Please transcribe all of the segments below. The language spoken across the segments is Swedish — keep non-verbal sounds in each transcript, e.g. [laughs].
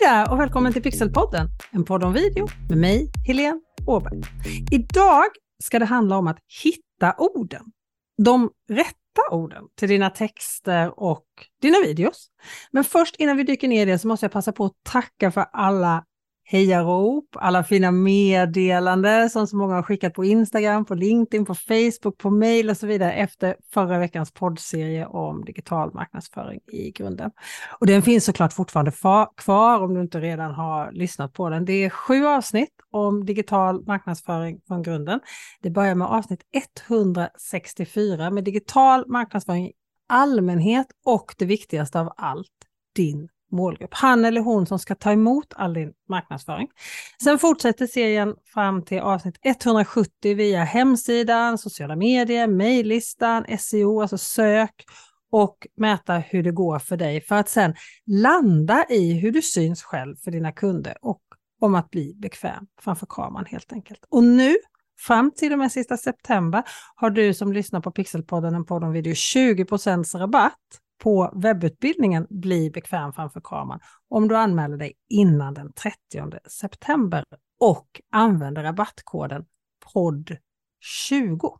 där och välkommen till Pixelpodden, en podd om video med mig, Helene Åberg. Idag ska det handla om att hitta orden. De rätta orden till dina texter och dina videos. Men först innan vi dyker ner i det så måste jag passa på att tacka för alla hejarop, alla fina meddelanden som så många har skickat på Instagram, på LinkedIn, på Facebook, på mail och så vidare efter förra veckans poddserie om digital marknadsföring i grunden. Och den finns såklart fortfarande kvar om du inte redan har lyssnat på den. Det är sju avsnitt om digital marknadsföring från grunden. Det börjar med avsnitt 164 med digital marknadsföring i allmänhet och det viktigaste av allt, din målgrupp. Han eller hon som ska ta emot all din marknadsföring. Sen fortsätter serien fram till avsnitt 170 via hemsidan, sociala medier, mejllistan, SEO, alltså sök och mäta hur det går för dig för att sen landa i hur du syns själv för dina kunder och om att bli bekväm framför kameran helt enkelt. Och nu fram till och med sista september har du som lyssnar på Pixelpodden en podd om video 20% rabatt på webbutbildningen Bli bekväm framför kameran om du anmäler dig innan den 30 september och använder rabattkoden PODD20.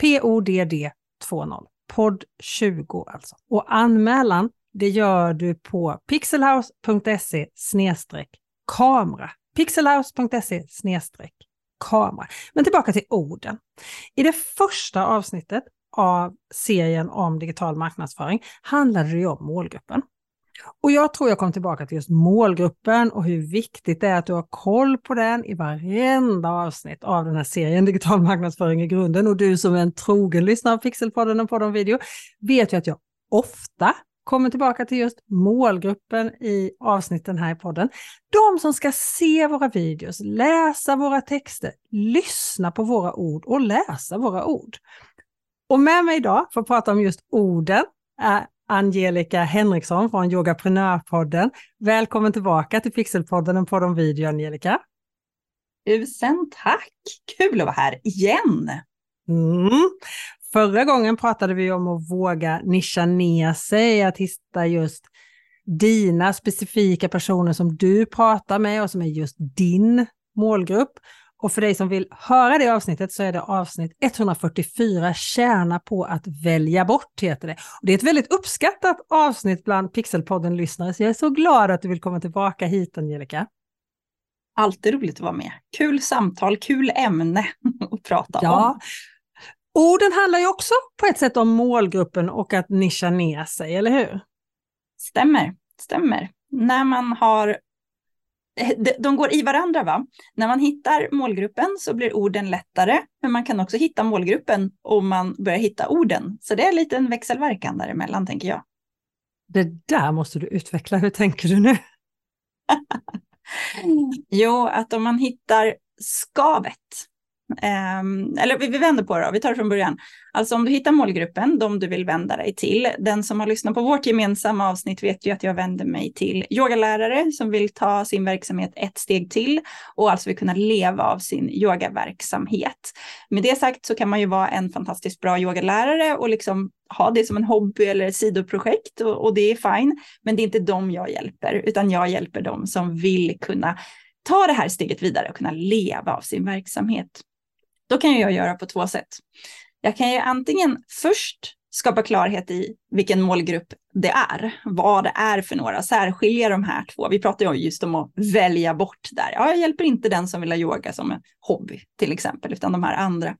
P-O-D-D 20. PODD20 alltså. Och anmälan det gör du på pixelhouse.se kamera. pixelhouse.se kamera. Men tillbaka till orden. I det första avsnittet av serien om digital marknadsföring handlade det ju om målgruppen. Och jag tror jag kom tillbaka till just målgruppen och hur viktigt det är att du har koll på den i varenda avsnitt av den här serien Digital marknadsföring i grunden. Och du som är en trogen lyssnare av Pixelpodden och Podden Video vet ju att jag ofta kommer tillbaka till just målgruppen i avsnitten här i podden. De som ska se våra videos, läsa våra texter, lyssna på våra ord och läsa våra ord. Och med mig idag för att prata om just orden är Angelica Henriksson från Yogaprenörpodden. Välkommen tillbaka till Pixelpodden, en podd om video, Angelica. Tusen tack! Kul att vara här igen! Mm. Förra gången pratade vi om att våga nischa ner sig, att hitta just dina specifika personer som du pratar med och som är just din målgrupp. Och för dig som vill höra det avsnittet så är det avsnitt 144, Tjäna på att välja bort, heter det. Och det är ett väldigt uppskattat avsnitt bland Pixelpodden-lyssnare, så jag är så glad att du vill komma tillbaka hit, Angelica. Alltid roligt att vara med. Kul samtal, kul ämne [laughs] att prata ja. om. Orden handlar ju också på ett sätt om målgruppen och att nischa ner sig, eller hur? Stämmer, stämmer. När man har de går i varandra. va? När man hittar målgruppen så blir orden lättare, men man kan också hitta målgruppen om man börjar hitta orden. Så det är lite en växelverkan däremellan, tänker jag. Det där måste du utveckla. Hur tänker du nu? [laughs] jo, att om man hittar skavet, Ehm, eller vi, vänder på det då, vi tar det från början. Alltså om du hittar målgruppen, de du vill vända dig till. Den som har lyssnat på vårt gemensamma avsnitt vet ju att jag vänder mig till yogalärare som vill ta sin verksamhet ett steg till och alltså vill kunna leva av sin yogaverksamhet. Med det sagt så kan man ju vara en fantastiskt bra yogalärare och liksom ha det som en hobby eller ett sidoprojekt och, och det är fine. Men det är inte dem jag hjälper, utan jag hjälper dem som vill kunna ta det här steget vidare och kunna leva av sin verksamhet. Då kan jag göra på två sätt. Jag kan ju antingen först skapa klarhet i vilken målgrupp det är, vad det är för några, särskilja de här två. Vi pratar ju just om att välja bort där. Ja, jag hjälper inte den som vill ha yoga som en hobby till exempel, utan de här andra.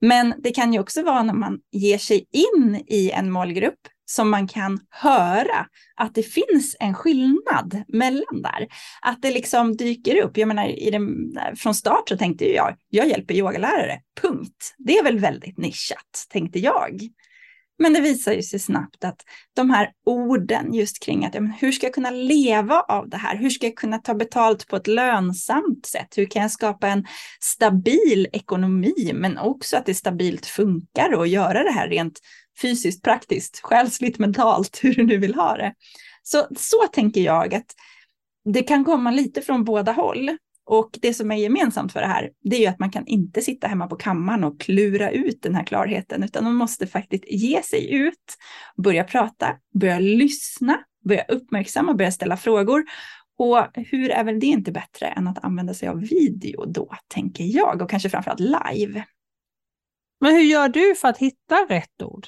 Men det kan ju också vara när man ger sig in i en målgrupp som man kan höra att det finns en skillnad mellan där. Att det liksom dyker upp. Jag menar, i den, från start så tänkte jag, jag hjälper yogalärare, punkt. Det är väl väldigt nischat, tänkte jag. Men det visar ju sig snabbt att de här orden just kring att ja, men hur ska jag kunna leva av det här? Hur ska jag kunna ta betalt på ett lönsamt sätt? Hur kan jag skapa en stabil ekonomi, men också att det stabilt funkar och göra det här rent fysiskt, praktiskt, själsligt, mentalt, [laughs] hur du nu vill ha det. Så, så tänker jag att det kan komma lite från båda håll. Och det som är gemensamt för det här, det är ju att man kan inte sitta hemma på kammaren och klura ut den här klarheten, utan man måste faktiskt ge sig ut, börja prata, börja lyssna, börja uppmärksamma, börja ställa frågor Och hur är väl det inte bättre än att använda sig av video då, tänker jag, och kanske framförallt live. Men hur gör du för att hitta rätt ord?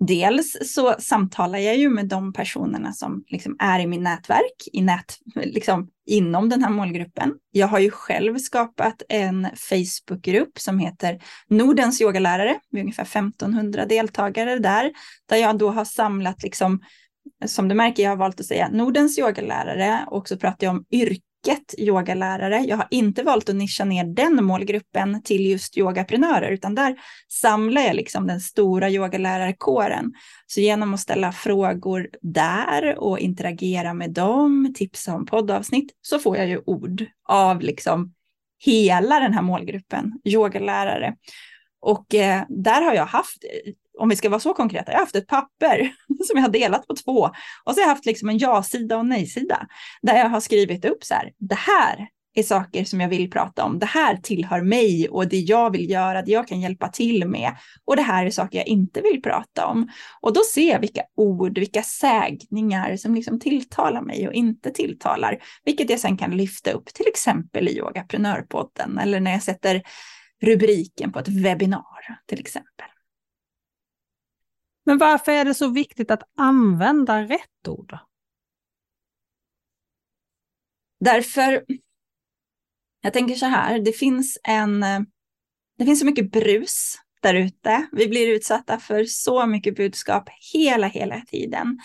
Dels så samtalar jag ju med de personerna som liksom är i min nätverk, i nät, liksom inom den här målgruppen. Jag har ju själv skapat en Facebookgrupp som heter Nordens yogalärare, med ungefär 1500 deltagare där, där jag då har samlat liksom som du märker, jag har valt att säga Nordens yogalärare och så pratar jag om yrket yogalärare. Jag har inte valt att nischa ner den målgruppen till just yogaprenörer, utan där samlar jag liksom den stora yogalärarkåren. Så genom att ställa frågor där och interagera med dem, tipsa om poddavsnitt, så får jag ju ord av liksom hela den här målgruppen yogalärare. Och eh, där har jag haft om vi ska vara så konkreta, jag har haft ett papper [laughs] som jag har delat på två och så har jag haft liksom en ja-sida och en nej-sida där jag har skrivit upp så här, det här är saker som jag vill prata om. Det här tillhör mig och det jag vill göra, det jag kan hjälpa till med. Och det här är saker jag inte vill prata om. Och då ser jag vilka ord, vilka sägningar som liksom tilltalar mig och inte tilltalar. Vilket jag sen kan lyfta upp, till exempel i Yogaprenörpodden eller när jag sätter rubriken på ett webbinar till exempel. Men varför är det så viktigt att använda rätt ord? Därför, jag tänker så här, det finns en, eh, det finns så mycket brus där ute. Vi blir utsatta för så mycket budskap hela, hela tiden.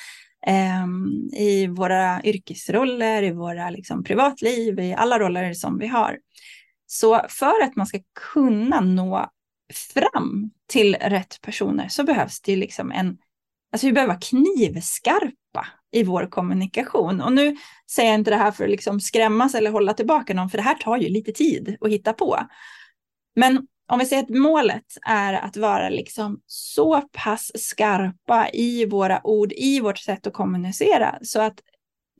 Um, I våra yrkesroller, i våra liksom, privatliv, i alla roller som vi har. Så för att man ska kunna nå fram till rätt personer så behövs det liksom en, alltså vi behöver vara knivskarpa i vår kommunikation. Och nu säger jag inte det här för att liksom skrämmas eller hålla tillbaka någon, för det här tar ju lite tid att hitta på. Men om vi säger att målet är att vara liksom så pass skarpa i våra ord, i vårt sätt att kommunicera, så att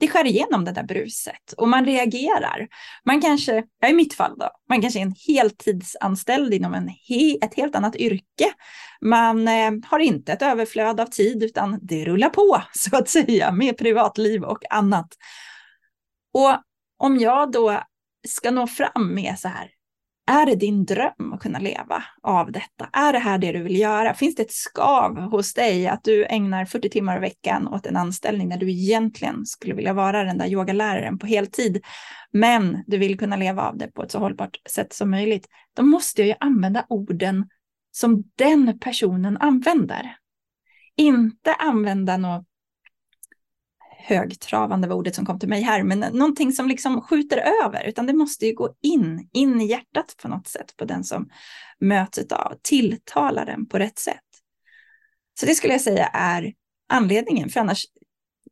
det skär igenom det där bruset och man reagerar. Man kanske, ja, i mitt fall då, man kanske är en heltidsanställd inom en he, ett helt annat yrke. Man eh, har inte ett överflöd av tid utan det rullar på [laughs] så att säga med privatliv och annat. Och om jag då ska nå fram med så här, är det din dröm att kunna leva av detta? Är det här det du vill göra? Finns det ett skav hos dig att du ägnar 40 timmar i veckan åt en anställning när du egentligen skulle vilja vara den där yogaläraren på heltid, men du vill kunna leva av det på ett så hållbart sätt som möjligt? Då måste jag ju använda orden som den personen använder. Inte använda något högtravande var ordet som kom till mig här, men någonting som liksom skjuter över, utan det måste ju gå in, in i hjärtat på något sätt på den som möts av, tilltalar den på rätt sätt. Så det skulle jag säga är anledningen, för annars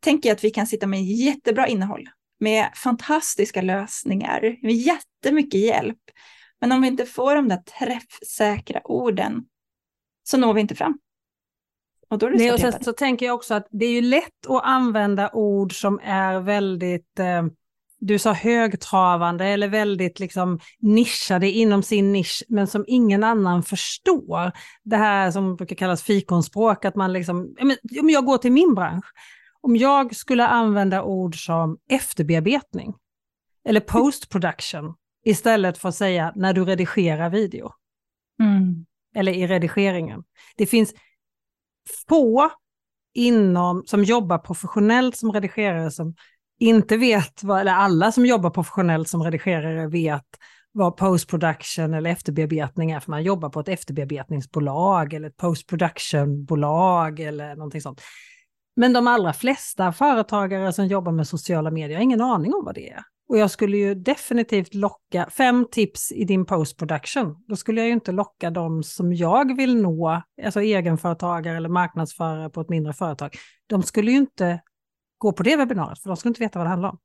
tänker jag att vi kan sitta med jättebra innehåll, med fantastiska lösningar, med jättemycket hjälp. Men om vi inte får de där träffsäkra orden så når vi inte fram. Och då Nej, och sen så tänker jag också att det är ju lätt att använda ord som är väldigt, eh, du sa högtravande eller väldigt liksom nischade inom sin nisch, men som ingen annan förstår. Det här som brukar kallas fikonspråk, att man liksom, om jag går till min bransch, om jag skulle använda ord som efterbearbetning eller post production istället för att säga när du redigerar video. Mm. Eller i redigeringen. Det finns få inom, som jobbar professionellt som redigerare som inte vet, vad, eller alla som jobbar professionellt som redigerare vet vad post production eller efterbearbetning är, för man jobbar på ett efterbearbetningsbolag eller ett post production-bolag eller någonting sånt. Men de allra flesta företagare som jobbar med sociala medier har ingen aning om vad det är. Och jag skulle ju definitivt locka, fem tips i din post-production, då skulle jag ju inte locka de som jag vill nå, alltså egenföretagare eller marknadsförare på ett mindre företag. De skulle ju inte gå på det webbinariet, för de skulle inte veta vad det handlar om.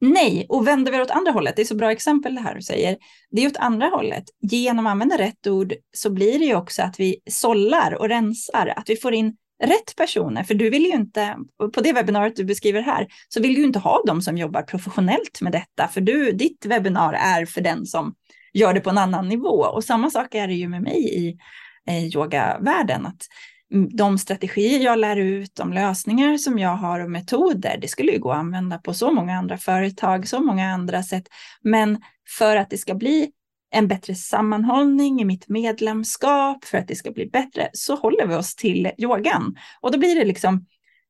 Nej, och vänder vi åt andra hållet, det är så bra exempel det här du säger, det är åt andra hållet. Genom att använda rätt ord så blir det ju också att vi sållar och rensar, att vi får in rätt personer, för du vill ju inte, på det webbinariet du beskriver här, så vill du inte ha de som jobbar professionellt med detta, för du, ditt webbinar är för den som gör det på en annan nivå. Och samma sak är det ju med mig i eh, yogavärlden, att de strategier jag lär ut, de lösningar som jag har och metoder, det skulle ju gå att använda på så många andra företag, så många andra sätt. Men för att det ska bli en bättre sammanhållning i mitt medlemskap, för att det ska bli bättre, så håller vi oss till yogan. Och då blir det liksom,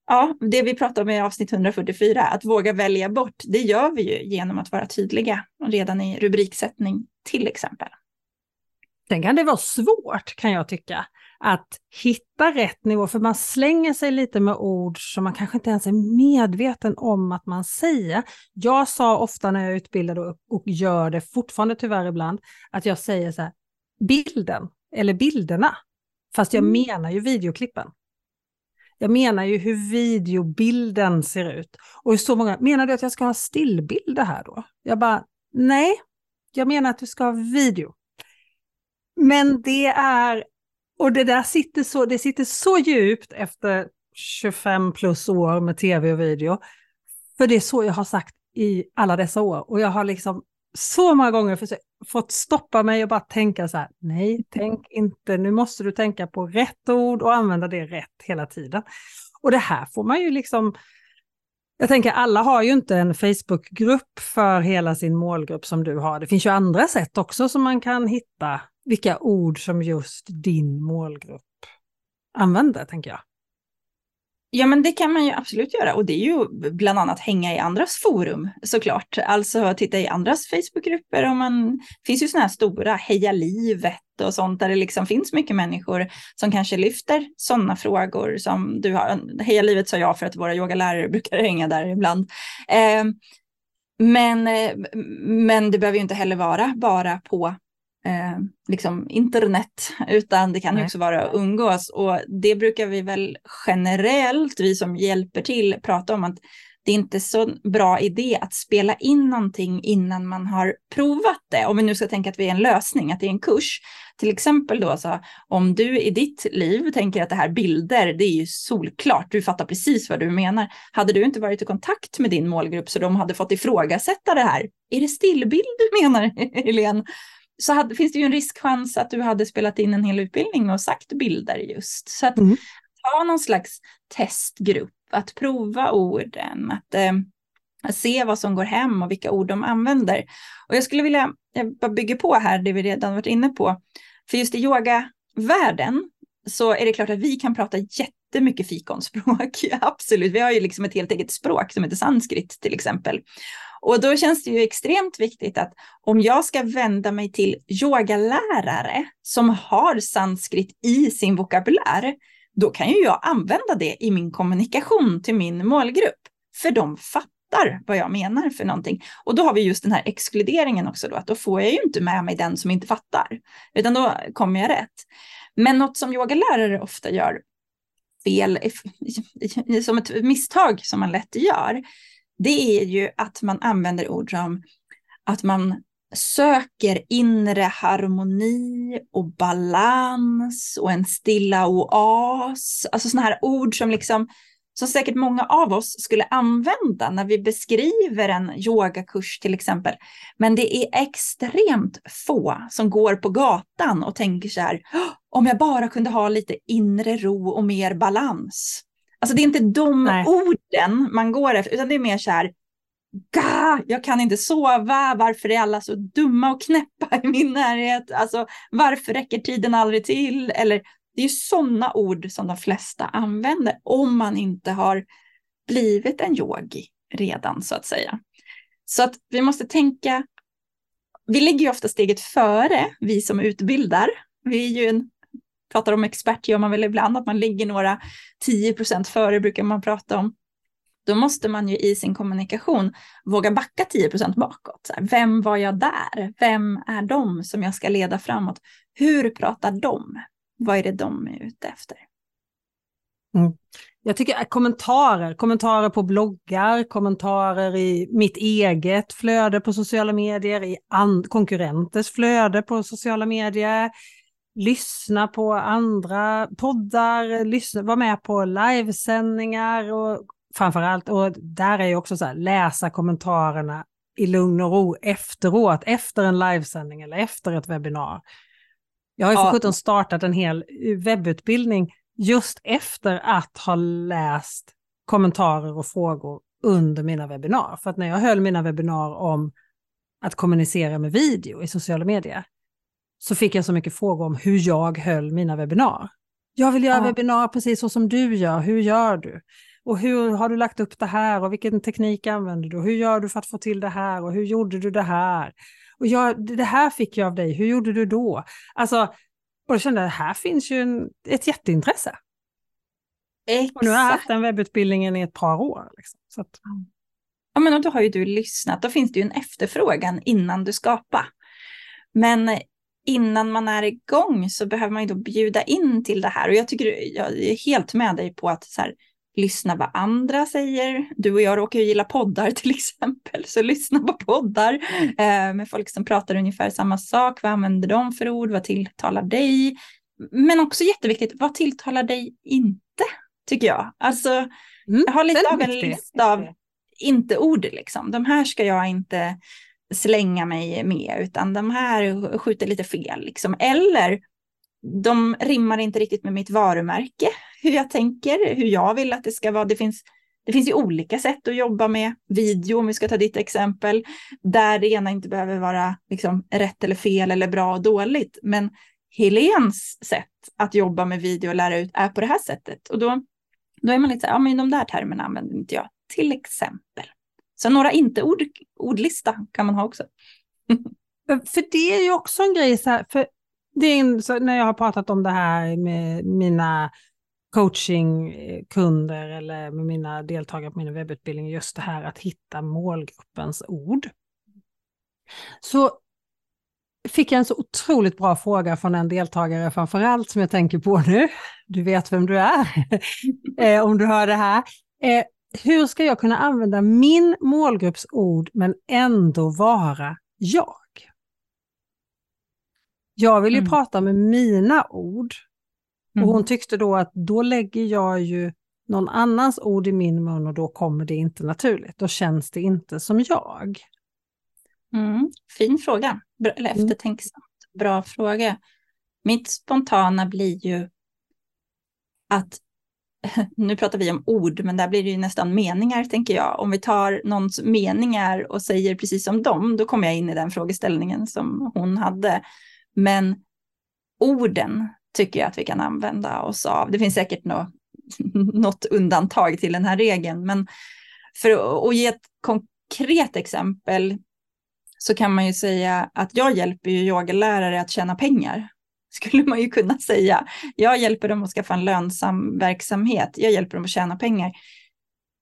ja, det vi pratade om i avsnitt 144, att våga välja bort, det gör vi ju genom att vara tydliga redan i rubriksättning till exempel. Sen kan det vara svårt kan jag tycka att hitta rätt nivå, för man slänger sig lite med ord som man kanske inte ens är medveten om att man säger. Jag sa ofta när jag utbildade och, och gör det fortfarande tyvärr ibland, att jag säger så här, bilden eller bilderna, fast jag mm. menar ju videoklippen. Jag menar ju hur videobilden ser ut. Och så många, menar du att jag ska ha stillbilder här då? Jag bara, nej, jag menar att du ska ha video. Men det är och det där sitter så, det sitter så djupt efter 25 plus år med tv och video. För det är så jag har sagt i alla dessa år. Och jag har liksom så många gånger försökt, fått stoppa mig och bara tänka så här, nej, tänk inte, nu måste du tänka på rätt ord och använda det rätt hela tiden. Och det här får man ju liksom, jag tänker alla har ju inte en Facebookgrupp för hela sin målgrupp som du har. Det finns ju andra sätt också som man kan hitta vilka ord som just din målgrupp använder, tänker jag. Ja, men det kan man ju absolut göra och det är ju bland annat hänga i andras forum såklart. Alltså titta i andras Facebookgrupper och man finns ju sådana här stora Heja livet och sånt där det liksom finns mycket människor som kanske lyfter sådana frågor som du har. Heja livet sa jag för att våra yogalärare brukar hänga där ibland. Eh, men, eh, men det behöver ju inte heller vara bara på eh, liksom internet, utan det kan Nej. också vara att umgås. Och det brukar vi väl generellt, vi som hjälper till, prata om att det är inte så bra idé att spela in någonting innan man har provat det. Om vi nu ska tänka att vi är en lösning, att det är en kurs. Till exempel då, så om du i ditt liv tänker att det här bilder, det är ju solklart, du fattar precis vad du menar. Hade du inte varit i kontakt med din målgrupp så de hade fått ifrågasätta det här. Är det stillbild du menar, [laughs] Helene? Så hade, finns det ju en riskchans att du hade spelat in en hel utbildning och sagt bilder just. Så att mm. ha någon slags testgrupp, att prova orden, att eh, se vad som går hem och vilka ord de använder. Och jag skulle vilja, jag bara bygger på här det vi redan varit inne på, för just i yogavärlden så är det klart att vi kan prata jättemycket fikonspråk, [laughs] absolut. Vi har ju liksom ett helt eget språk som heter sanskrit till exempel. Och då känns det ju extremt viktigt att om jag ska vända mig till yogalärare som har sanskrit i sin vokabulär, då kan ju jag använda det i min kommunikation till min målgrupp. För de fattar vad jag menar för någonting. Och då har vi just den här exkluderingen också då, att då får jag ju inte med mig den som inte fattar, utan då kommer jag rätt. Men något som yogalärare ofta gör fel, som ett misstag som man lätt gör, det är ju att man använder ord som att man söker inre harmoni och balans och en stilla oas. Alltså sådana här ord som liksom som säkert många av oss skulle använda när vi beskriver en yogakurs till exempel. Men det är extremt få som går på gatan och tänker så här, om jag bara kunde ha lite inre ro och mer balans. Alltså det är inte de Nej. orden man går efter, utan det är mer så här, Gah, jag kan inte sova, varför är alla så dumma och knäppa i min närhet? Alltså, varför räcker tiden aldrig till? Eller, det är sådana ord som de flesta använder om man inte har blivit en yogi redan så att säga. Så att vi måste tänka, vi ligger ju ofta steget före, vi som utbildar. Vi är ju en pratar om expert gör man väl ibland, att man ligger några 10 procent före brukar man prata om. Då måste man ju i sin kommunikation våga backa 10 procent bakåt. Vem var jag där? Vem är de som jag ska leda framåt? Hur pratar de? Vad är det de är ute efter? Mm. Jag tycker kommentarer, kommentarer på bloggar, kommentarer i mitt eget flöde på sociala medier, i konkurrenters flöde på sociala medier, lyssna på andra poddar, lyssna, vara med på livesändningar och framförallt, och där är ju också så här, läsa kommentarerna i lugn och ro efteråt, efter en livesändning eller efter ett webbinar. Jag har ju för ja. startat en hel webbutbildning just efter att ha läst kommentarer och frågor under mina webbinar. För att när jag höll mina webbinar om att kommunicera med video i sociala medier så fick jag så mycket frågor om hur jag höll mina webbinar. Jag vill göra ja. webbinar precis så som du gör, hur gör du? Och hur har du lagt upp det här och vilken teknik använder du? Hur gör du för att få till det här och hur gjorde du det här? Och jag, det här fick jag av dig, hur gjorde du då? Alltså, och jag kände att här finns ju en, ett jätteintresse. Exakt. Och nu har jag haft den webbutbildningen i ett par år. Liksom, så att... Ja, men då har ju du lyssnat, då finns det ju en efterfrågan innan du skapar. Men innan man är igång så behöver man ju då bjuda in till det här. Och jag tycker jag är helt med dig på att så här, lyssna vad andra säger. Du och jag råkar ju gilla poddar [laughs] till exempel, så lyssna på poddar eh, med folk som pratar ungefär samma sak. Vad använder de för ord? Vad tilltalar dig? Men också jätteviktigt, vad tilltalar dig inte? Tycker jag. Alltså, mm, jag har lite av en lista av inte-ord liksom. De här ska jag inte slänga mig med, utan de här skjuter lite fel. Liksom. Eller de rimmar inte riktigt med mitt varumärke, [laughs] hur jag tänker, hur jag vill att det ska vara. Det finns, det finns ju olika sätt att jobba med video, om vi ska ta ditt exempel, där det ena inte behöver vara liksom, rätt eller fel eller bra och dåligt. Men Helens sätt att jobba med video och lära ut är på det här sättet. Och då, då är man lite så här, ja men de där termerna använder inte jag, till exempel. Så några inte-ord, ordlista kan man ha också. [laughs] för det är ju också en grej, så här, för det är en, så när jag har pratat om det här med mina coachingkunder eller med mina deltagare på min webbutbildning, just det här att hitta målgruppens ord. Så fick jag en så otroligt bra fråga från en deltagare framförallt som jag tänker på nu. Du vet vem du är, [laughs] eh, om du hör det här. Eh, hur ska jag kunna använda min målgrupps ord men ändå vara jag? Jag vill ju mm. prata med mina ord. Och hon mm. tyckte då att då lägger jag ju någon annans ord i min mun och då kommer det inte naturligt. Då känns det inte som jag. Mm. Fin fråga, eller mm. eftertänksamt. Bra fråga. Mitt spontana blir ju att [laughs] nu pratar vi om ord, men där blir det ju nästan meningar, tänker jag. Om vi tar någons meningar och säger precis som dem, då kommer jag in i den frågeställningen som hon hade. Men orden tycker jag att vi kan använda oss av. Det finns säkert något, [laughs] något undantag till den här regeln, men för att ge ett konkret exempel så kan man ju säga att jag hjälper ju yogalärare att tjäna pengar [laughs] skulle man ju kunna säga. Jag hjälper dem att skaffa en lönsam verksamhet. Jag hjälper dem att tjäna pengar.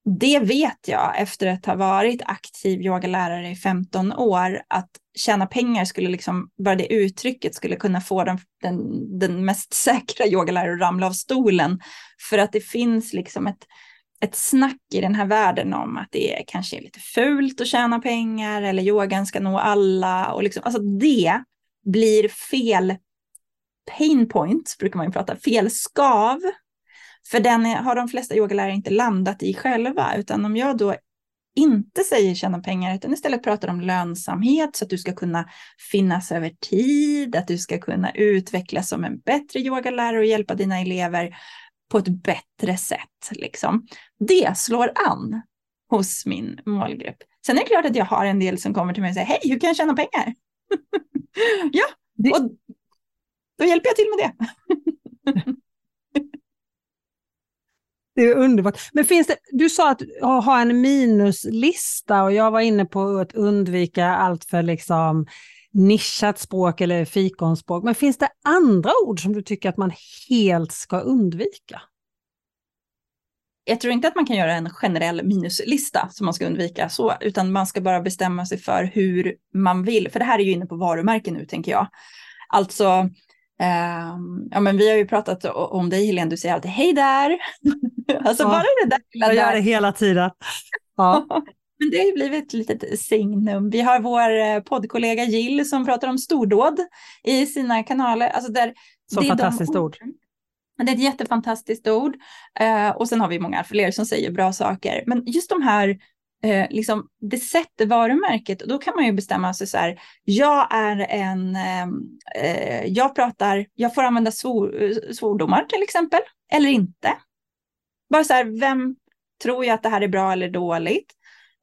Det vet jag efter att ha varit aktiv yogalärare i 15 år, att tjäna pengar skulle liksom, bara det uttrycket skulle kunna få den, den, den mest [laughs] säkra yogalärare att ramla av stolen. För att det finns liksom ett, ett snack i den här världen om att det är kanske är lite fult att tjäna pengar eller yogan ska nå alla. Och liksom, alltså det blir fel pain point, brukar man ju prata, fel skav. För den har de flesta yogalärare inte landat i själva, utan om jag då inte säger tjäna pengar, utan istället pratar om lönsamhet så att du ska kunna finnas över tid, att du ska kunna utvecklas som en bättre yogalärare och hjälpa dina elever på ett bättre sätt. Liksom. Det slår an hos min målgrupp. Sen är det klart att jag har en del som kommer till mig och säger, hej, hur kan jag tjäna pengar? [laughs] ja, och då hjälper jag till med det. [laughs] Det är underbart. Men finns det, du sa att ha en minuslista och jag var inne på att undvika allt för liksom nischat språk eller fikonspråk. Men finns det andra ord som du tycker att man helt ska undvika? Jag tror inte att man kan göra en generell minuslista som man ska undvika så, utan man ska bara bestämma sig för hur man vill. För det här är ju inne på varumärken nu, tänker jag. Alltså, Um, ja, men vi har ju pratat om dig Helene, du säger alltid hej där. [laughs] alltså ja, bara det där. Jag gör det hela tiden. [laughs] Ja. men det har ju blivit ett litet signum. Vi har vår eh, poddkollega Jill som pratar om stordåd i sina kanaler. Alltså där, Så det fantastiskt de ord. Det är ett jättefantastiskt ord. Uh, och sen har vi många fler som säger bra saker. Men just de här eh, liksom, det sätter varumärket och då kan man ju bestämma sig så här, jag är en, ehm, eh, jag pratar, jag får använda svor, svordomar till exempel. eller inte? Bara så här, vem tror jag att det här är bra eller dåligt?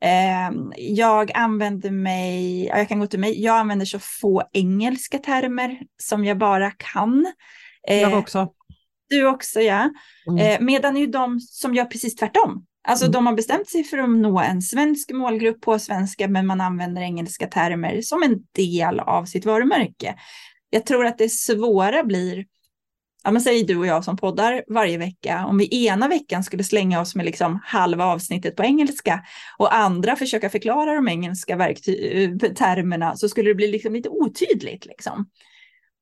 Eh, jag använder mig, jag kan gå till mig, jag använder så få engelska termer som jag bara kan. Eh, jag också. Du också ja. Mm. Eh, medan ju de som gör precis tvärtom. Alltså mm. de har bestämt sig för att nå en svensk målgrupp på svenska men man använder engelska termer som en del av sitt varumärke. Jag tror att det svåra blir ja, men säg du och jag som poddar varje vecka, om vi ena veckan skulle slänga oss med liksom halva avsnittet på engelska och andra försöka förklara de engelska termerna så skulle det bli liksom lite otydligt. Liksom.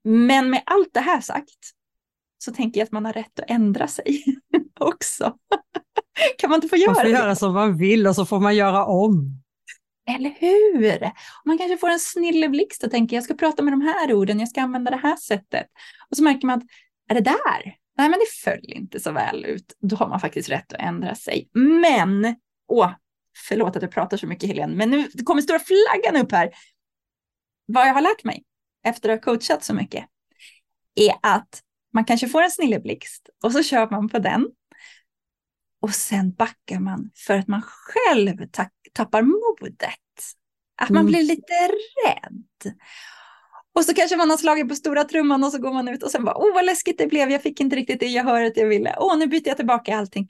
Men med allt det här sagt så tänker jag att man har rätt att ändra sig [laughs] också. [laughs] kan man inte få göra det? Man får det? göra som man vill och så får man göra om. Eller hur? Man kanske får en snilleblixt och tänker jag ska prata med de här orden, jag ska använda det här sättet. Och så märker man att är det där? Nej, men det föll inte så väl ut. Då har man faktiskt rätt att ändra sig. Men, åh, förlåt att jag pratar så mycket Helene, men nu kommer stora flaggan upp här. Vad jag har lärt mig efter att ha coachat så mycket är att man kanske får en snilleblixt och så kör man på den. Och sen backar man för att man själv tappar modet. Att man mm. blir lite rädd. Och så kanske man har slagit på stora trumman och så går man ut och sen bara, åh vad läskigt det blev, jag fick inte riktigt det att jag ville, åh nu byter jag tillbaka allting.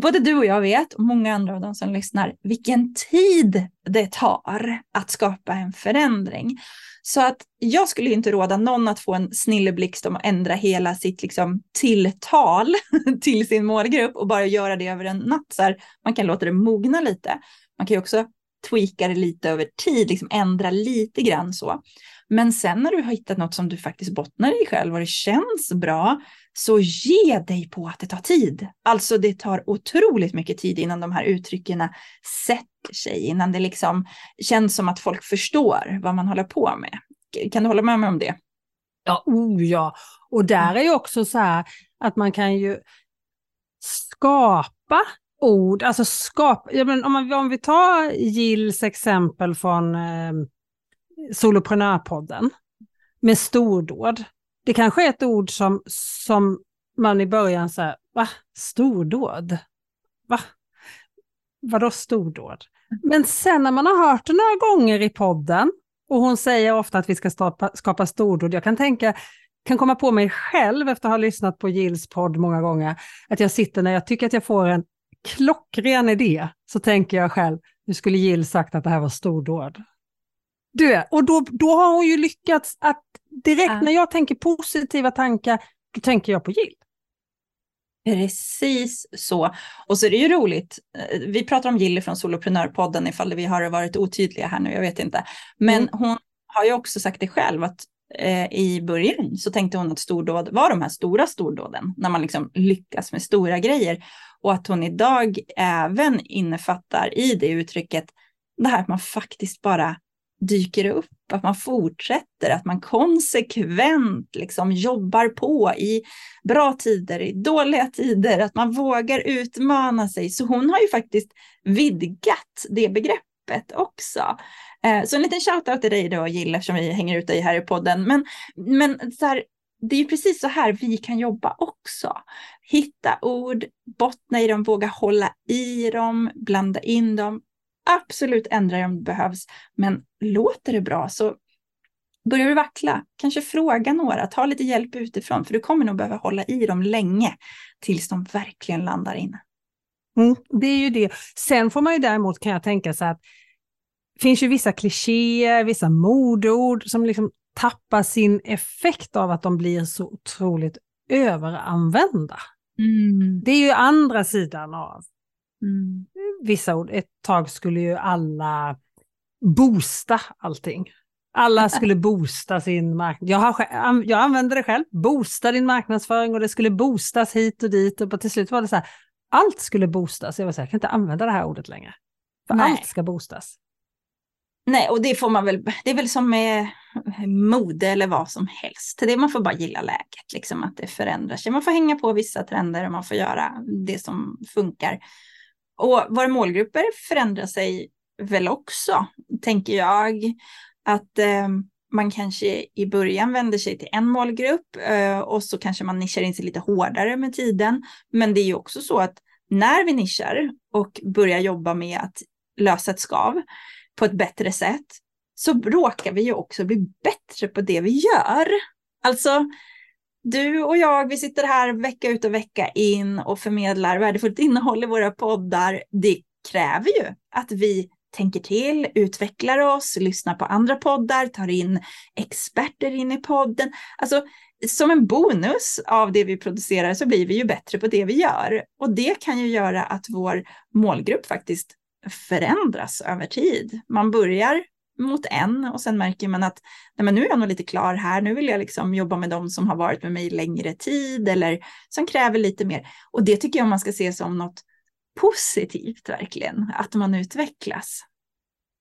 Både du och jag vet, och många andra av de som lyssnar, vilken tid det tar att skapa en förändring. Så att jag skulle inte råda någon att få en snilleblixt om att ändra hela sitt liksom, tilltal [laughs] till sin målgrupp och bara göra det över en natt. Så här, man kan låta det mogna lite. Man kan ju också tweaka det lite över tid, liksom ändra lite grann så. Men sen när du har hittat något som du faktiskt bottnar i själv och det känns bra, så ge dig på att det tar tid. Alltså det tar otroligt mycket tid innan de här uttrycken sätter sig, innan det liksom känns som att folk förstår vad man håller på med. Kan du hålla med mig om det? Ja, oh ja. Och där är ju också så här att man kan ju skapa ord, alltså skapa, ja, men om, man, om vi tar Gills exempel från eh, Soloprenörpodden med stordåd. Det kanske är ett ord som, som man i början säger, va? Stordåd? Va? Vadå stordåd? Men sen när man har hört det några gånger i podden, och hon säger ofta att vi ska skapa, skapa stordåd, jag kan tänka, kan komma på mig själv efter att ha lyssnat på Gills podd många gånger, att jag sitter när jag tycker att jag får en klockren idé, så tänker jag själv, nu skulle Gill sagt att det här var stordåd. Du, och då, då har hon ju lyckats att direkt ja. när jag tänker positiva tankar, då tänker jag på Jill. Precis så. Och så är det ju roligt, eh, vi pratar om Jill från Soloprenörpodden ifall vi har varit otydliga här nu, jag vet inte. Men mm. hon har ju också sagt det själv att eh, i början så tänkte hon att stordåd var de här stora stordåden, när man liksom lyckas med stora grejer. Och att hon idag även innefattar i det uttrycket det här att man faktiskt bara dyker upp, att man fortsätter, att man konsekvent liksom jobbar på i bra tider, i dåliga tider, att man vågar utmana sig. Så hon har ju faktiskt vidgat det begreppet också. Eh, så en liten shout-out till dig då, Jill, eftersom vi hänger ut dig här i podden. Men, men så här, det är ju precis så här vi kan jobba också. Hitta ord, bottna i dem, våga hålla i dem, blanda in dem, absolut ändra dig om det behövs, men låter det bra så börjar du vackla, kanske fråga några, ta lite hjälp utifrån, för du kommer nog behöva hålla i dem länge tills de verkligen landar in. Mm, det är ju det. Sen får man ju däremot, kan jag tänka sig att det finns ju vissa klichéer, vissa modord som liksom tappar sin effekt av att de blir så otroligt överanvända. Mm. Det är ju andra sidan av Mm. Vissa ord, ett tag skulle ju alla boosta allting. Alla [laughs] skulle boosta sin marknad. Jag, jag använde det själv, boosta din marknadsföring och det skulle boostas hit och dit. Och till slut var det så här, allt skulle boostas. Jag var så här, jag kan inte använda det här ordet längre. För Nej. allt ska boostas. Nej, och det får man väl, det är väl som med mode eller vad som helst. Det man får bara gilla läget, liksom att det förändrar sig. Man får hänga på vissa trender och man får göra det som funkar. Och våra målgrupper förändrar sig väl också, tänker jag. Att eh, man kanske i början vänder sig till en målgrupp eh, och så kanske man nischar in sig lite hårdare med tiden. Men det är ju också så att när vi nischar och börjar jobba med att lösa ett skav på ett bättre sätt så råkar vi ju också bli bättre på det vi gör. Alltså, du och jag, vi sitter här vecka ut och vecka in och förmedlar värdefullt innehåll i våra poddar. Det kräver ju att vi tänker till, utvecklar oss, lyssnar på andra poddar, tar in experter in i podden. Alltså, som en bonus av det vi producerar så blir vi ju bättre på det vi gör. Och det kan ju göra att vår målgrupp faktiskt förändras över tid. Man börjar mot en och sen märker man att nej men nu är jag nog lite klar här, nu vill jag liksom jobba med dem som har varit med mig längre tid eller som kräver lite mer. Och det tycker jag man ska se som något positivt verkligen, att man utvecklas.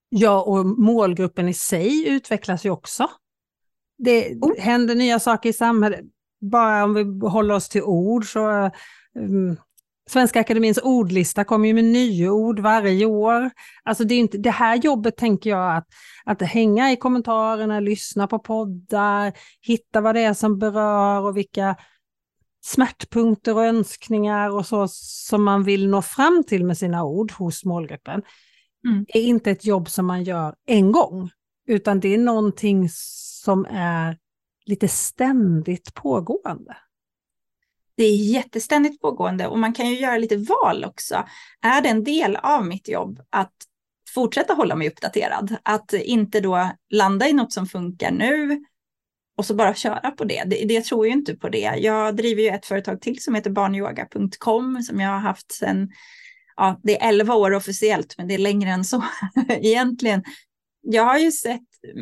Ja, och målgruppen i sig utvecklas ju också. Det oh. händer nya saker i samhället. Bara om vi håller oss till ord så um, Svenska Akademins ordlista kommer ju med nya ord varje år. Alltså det, är inte, det här jobbet tänker jag att, att hänga i kommentarerna, lyssna på poddar, hitta vad det är som berör och vilka smärtpunkter och önskningar och så som man vill nå fram till med sina ord hos målgruppen. Mm. är inte ett jobb som man gör en gång, utan det är någonting som är lite ständigt pågående. Det är jätteständigt pågående och man kan ju göra lite val också. Är det en del av mitt jobb att fortsätta hålla mig uppdaterad? Att inte då landa i något som funkar nu och så bara köra på det. det. Det tror ju inte på det. Jag driver ju ett företag till som heter barnyoga.com som jag har haft sedan, ja det är 11 år officiellt men det är längre än så [laughs] egentligen. Jag har ju sett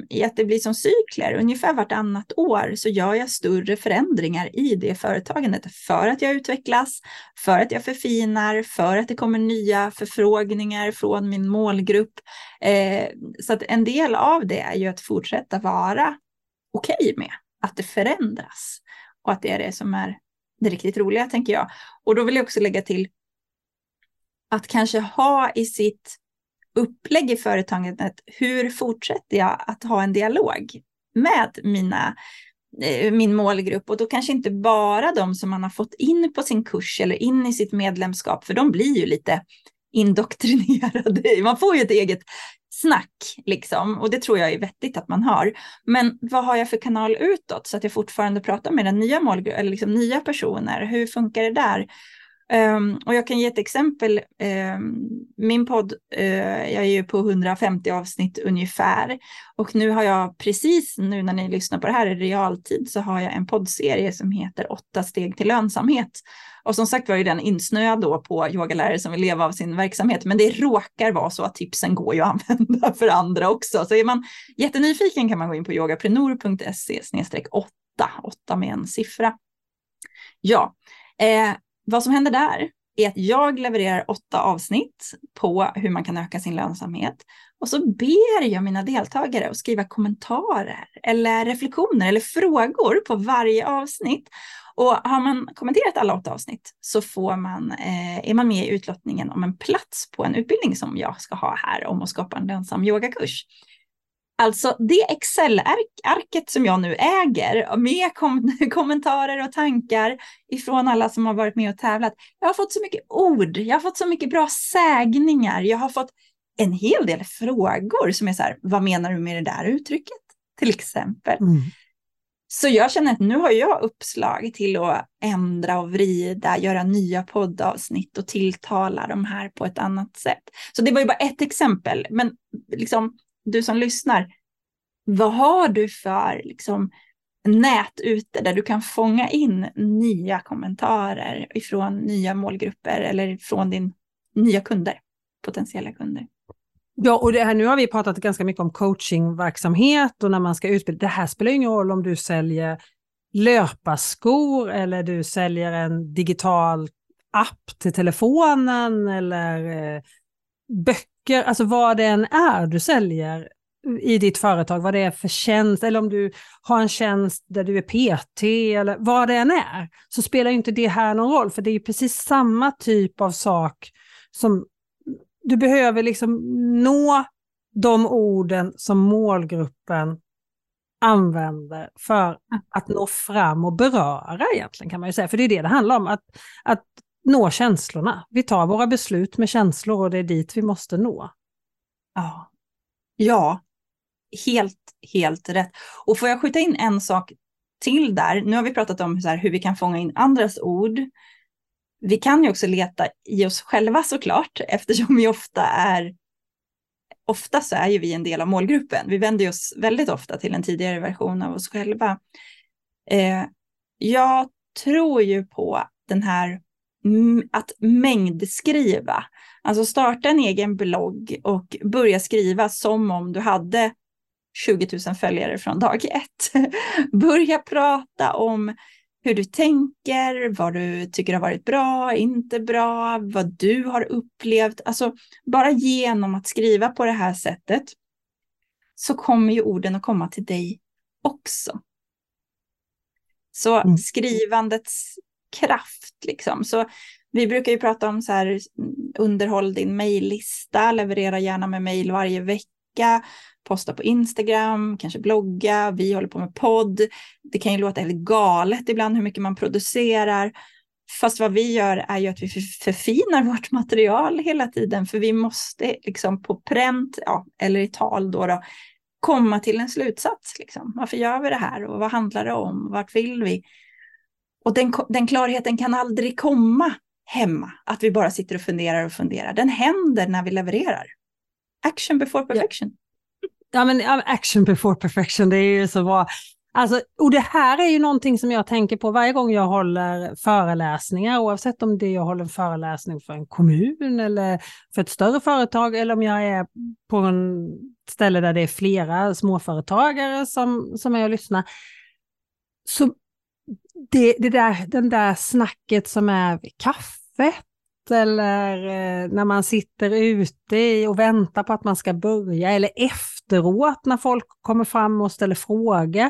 i att det blir som cykler, ungefär vartannat år så gör jag större förändringar i det företagandet för att jag utvecklas, för att jag förfinar, för att det kommer nya förfrågningar från min målgrupp. Eh, så att en del av det är ju att fortsätta vara okej okay med att det förändras och att det är det som är det riktigt roliga, tänker jag. Och då vill jag också lägga till att kanske ha i sitt upplägg i företaget, hur fortsätter jag att ha en dialog med mina, eh, min målgrupp? Och då kanske inte bara de som man har fått in på sin kurs eller in i sitt medlemskap, för de blir ju lite indoktrinerade. [laughs] Man får ju ett eget snack liksom och det tror jag är vettigt att man har. Men vad har jag för kanal utåt så att jag fortfarande pratar med den nya målgruppen eller liksom nya personer? Hur funkar det där? Um, och jag kan ge ett exempel. Um, min podd, uh, jag är ju på 150 avsnitt ungefär. Och nu har jag precis nu när ni lyssnar på det här i realtid så har jag en poddserie som heter åtta steg till lönsamhet. Och som sagt var ju den insnöad då på yogalärare som vill leva av sin verksamhet. Men det råkar vara så att tipsen går ju att [laughs] använda för andra också. Så är man jättenyfiken kan man gå in på yogaprenor.se 8, 8 med en siffra. Ja, eh, vad som händer där är att jag levererar åtta avsnitt på hur man kan öka sin lönsamhet. Och så ber jag mina deltagare att skriva kommentarer eller reflektioner eller frågor på varje avsnitt. Och har man kommenterat alla åtta avsnitt så får man, eh, är man med i utlottningen om en plats på en utbildning som jag ska ha här om att skapa en lönsam yogakurs. Alltså det Excel-arket som jag nu äger med kom [laughs] kommentarer och tankar ifrån alla som har varit med och tävlat. Jag har fått så mycket ord, jag har fått så mycket bra sägningar, jag har fått en hel del frågor som är så här, vad menar du med det där uttrycket? Till exempel. Mm. Så jag känner att nu har jag uppslag till att ändra och vrida, göra nya poddavsnitt och tilltala de här på ett annat sätt. Så det var ju bara ett exempel, men liksom du som lyssnar, vad har du för liksom, nät ute där du kan fånga in nya kommentarer ifrån nya målgrupper eller från din nya kunder, potentiella kunder? Ja, och det här, nu har vi pratat ganska mycket om coachingverksamhet och när man ska utbilda. Det här spelar ingen roll om du säljer löparskor eller du säljer en digital app till telefonen eller eh, böcker, alltså vad det än är du säljer i ditt företag, vad det är för tjänst, eller om du har en tjänst där du är PT eller vad det än är, så spelar inte det här någon roll, för det är precis samma typ av sak som du behöver liksom nå de orden som målgruppen använder för att nå fram och beröra egentligen kan man ju säga. För det är det det handlar om, att, att nå känslorna. Vi tar våra beslut med känslor och det är dit vi måste nå. Ja, ja helt, helt rätt. Och får jag skjuta in en sak till där? Nu har vi pratat om här, hur vi kan fånga in andras ord. Vi kan ju också leta i oss själva såklart, eftersom vi ofta är ofta så är ju vi en del av målgruppen. Vi vänder oss väldigt ofta till en tidigare version av oss själva. Eh, jag tror ju på den här att mängdskriva. Alltså starta en egen blogg och börja skriva som om du hade 20 000 följare från dag ett. [laughs] börja prata om hur du tänker, vad du tycker har varit bra, inte bra, vad du har upplevt. Alltså bara genom att skriva på det här sättet så kommer ju orden att komma till dig också. Så mm. skrivandets kraft liksom. Så vi brukar ju prata om så här underhåll din mejllista, leverera gärna med mejl varje vecka posta på Instagram, kanske blogga, vi håller på med podd. Det kan ju låta helt galet ibland hur mycket man producerar. Fast vad vi gör är ju att vi förfinar vårt material hela tiden, för vi måste liksom på pränt, ja, eller i tal då, då komma till en slutsats. Liksom. Varför gör vi det här och vad handlar det om? Vart vill vi? Och den, den klarheten kan aldrig komma hemma, att vi bara sitter och funderar och funderar. Den händer när vi levererar. Action before perfection. Ja, men action before perfection, det är ju så bra. Alltså, och det här är ju någonting som jag tänker på varje gång jag håller föreläsningar, oavsett om det jag håller en föreläsning för en kommun eller för ett större företag eller om jag är på en ställe där det är flera småföretagare som, som är och lyssnar. Så det, det där, den där snacket som är vid kaffet eller eh, när man sitter ute och väntar på att man ska börja eller efteråt när folk kommer fram och ställer frågor.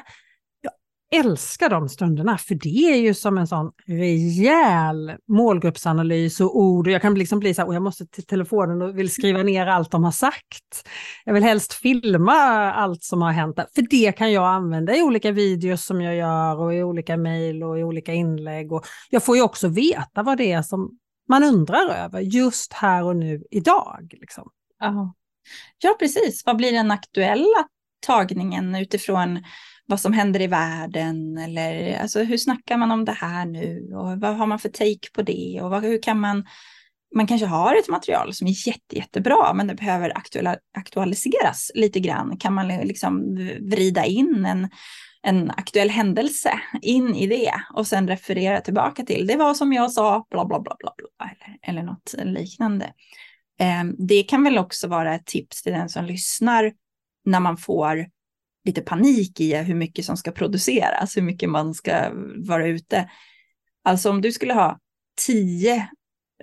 Älskar de stunderna för det är ju som en sån rejäl målgruppsanalys och ord och jag kan liksom bli så här, och jag måste till telefonen och vill skriva ner allt de har sagt. Jag vill helst filma allt som har hänt, för det kan jag använda i olika videos som jag gör och i olika mejl och i olika inlägg. Och jag får ju också veta vad det är som man undrar över just här och nu idag. Liksom. Ja, precis. Vad blir den aktuella tagningen utifrån vad som händer i världen? Eller alltså, hur snackar man om det här nu? Och vad har man för take på det? Och vad, hur kan man... Man kanske har ett material som är jätte, jättebra, men det behöver aktualiseras lite grann. Kan man liksom vrida in en en aktuell händelse in i det och sen referera tillbaka till det var som jag sa, bla bla bla bla, bla eller, eller något liknande. Eh, det kan väl också vara ett tips till den som lyssnar när man får lite panik i hur mycket som ska produceras, hur mycket man ska vara ute. Alltså om du skulle ha tio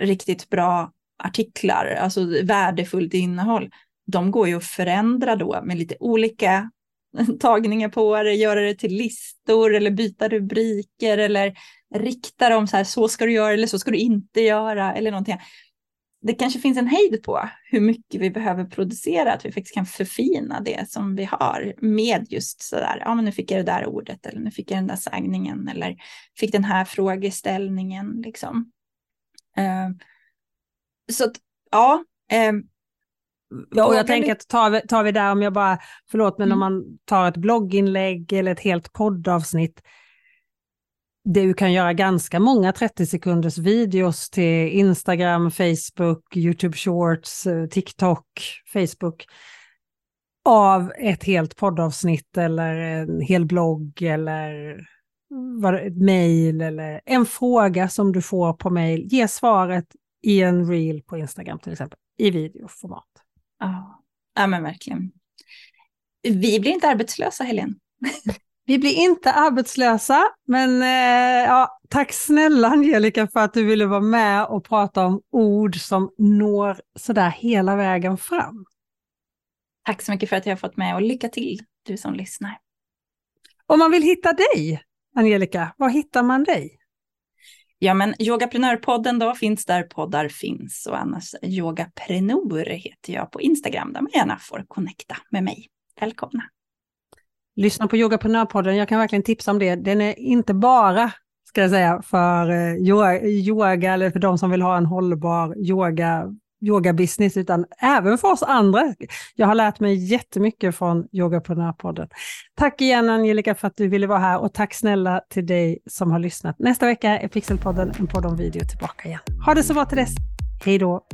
riktigt bra artiklar, alltså värdefullt innehåll, de går ju att förändra då med lite olika [laughs] tagningar på det, göra det till listor eller byta rubriker eller rikta dem så här, så ska du göra eller så ska du inte göra eller någonting. Det kanske finns en hejd på hur mycket vi behöver producera, att vi faktiskt kan förfina det som vi har med just så där, ja men nu fick jag det där ordet eller nu fick jag den där sägningen eller fick den här frågeställningen liksom. Uh, så att, ja, uh, Ja, och jag tänker att tar vi, tar vi där, om jag bara, förlåt, men mm. om man tar ett blogginlägg eller ett helt poddavsnitt, du kan göra ganska många 30 sekunders videos till Instagram, Facebook, YouTube Shorts, eh, TikTok, Facebook av ett helt poddavsnitt eller en hel blogg eller ett mejl eller en fråga som du får på mejl. Ge svaret i en reel på Instagram till exempel, i videoformat. Ja, ja men verkligen. Vi blir inte arbetslösa, Helene. [laughs] Vi blir inte arbetslösa, men eh, ja, tack snälla Angelica för att du ville vara med och prata om ord som når sådär hela vägen fram. Tack så mycket för att jag har fått med och lycka till du som lyssnar. Om man vill hitta dig, Angelica, var hittar man dig? Ja, men Yogaprenörpodden då finns där poddar finns och annars Yogaprenor heter jag på Instagram där man gärna får connecta med mig. Välkomna! Lyssna på Yogaprenörpodden, jag kan verkligen tipsa om det. Den är inte bara ska jag säga, för eh, yoga eller för de som vill ha en hållbar yoga yogabusiness utan även för oss andra. Jag har lärt mig jättemycket från Yogaprenörpodden. Tack igen Angelica för att du ville vara här och tack snälla till dig som har lyssnat. Nästa vecka är Pixelpodden en podd om video tillbaka igen. Ha det så bra till dess. Hej då!